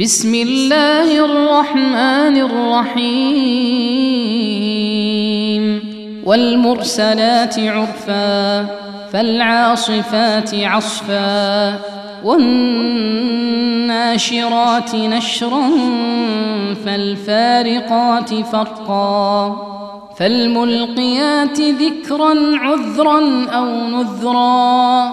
بسم الله الرحمن الرحيم. والمرسلات عرفا فالعاصفات عصفا والناشرات نشرا فالفارقات فرقا فالملقيات ذكرا عذرا أو نذرا.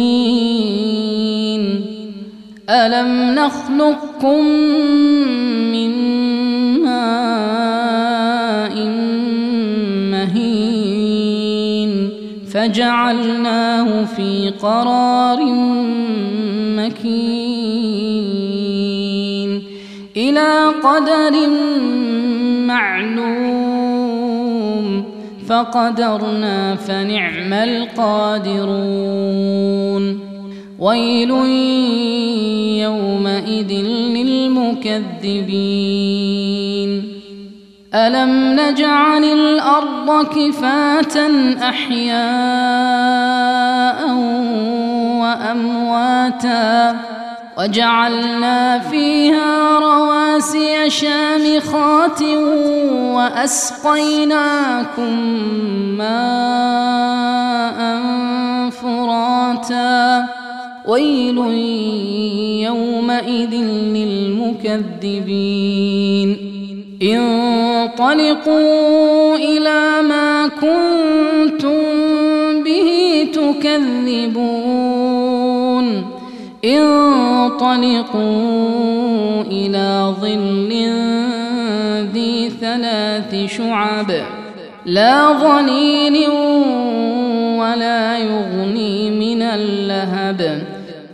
ألم نخلقكم من ماء مهين فجعلناه في قرار مكين إلى قدر معلوم فقدرنا فنعم القادرون ويل يومئذ للمكذبين. ألم نجعل الأرض كفاة أحياء وأمواتا وجعلنا فيها رواسي شامخات وأسقيناكم ماء فراتا ويل يومئذ للمكذبين. انطلقوا إلى ما كنتم به تكذبون. انطلقوا إلى ظل ذي ثلاث شعب. لا ظليل ولا يغني من اللهب.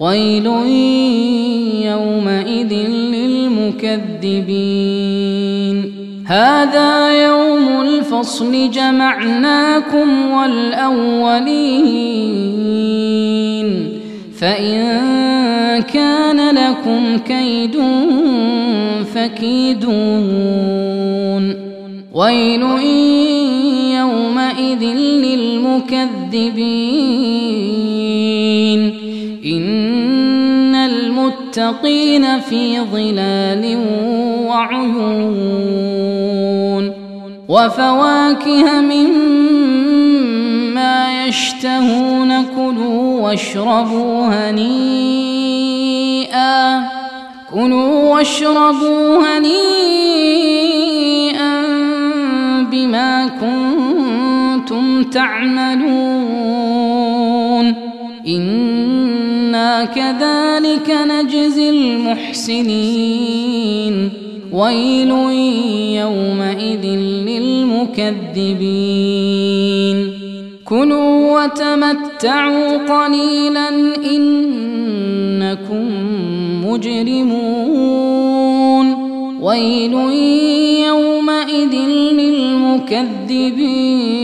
ويل يومئذ للمكذبين. هذا يوم الفصل جمعناكم والأولين. فإن كان لكم كيد فكيدون. ويل يومئذ للمكذبين. المتقين في ظلال وعيون وفواكه مما يشتهون كلوا واشربوا هنيئا كلوا واشربوا هنيئا بما كنتم تعملون كذلك نجزي المحسنين. ويل يومئذ للمكذبين. كلوا وتمتعوا قليلا إنكم مجرمون. ويل يومئذ للمكذبين.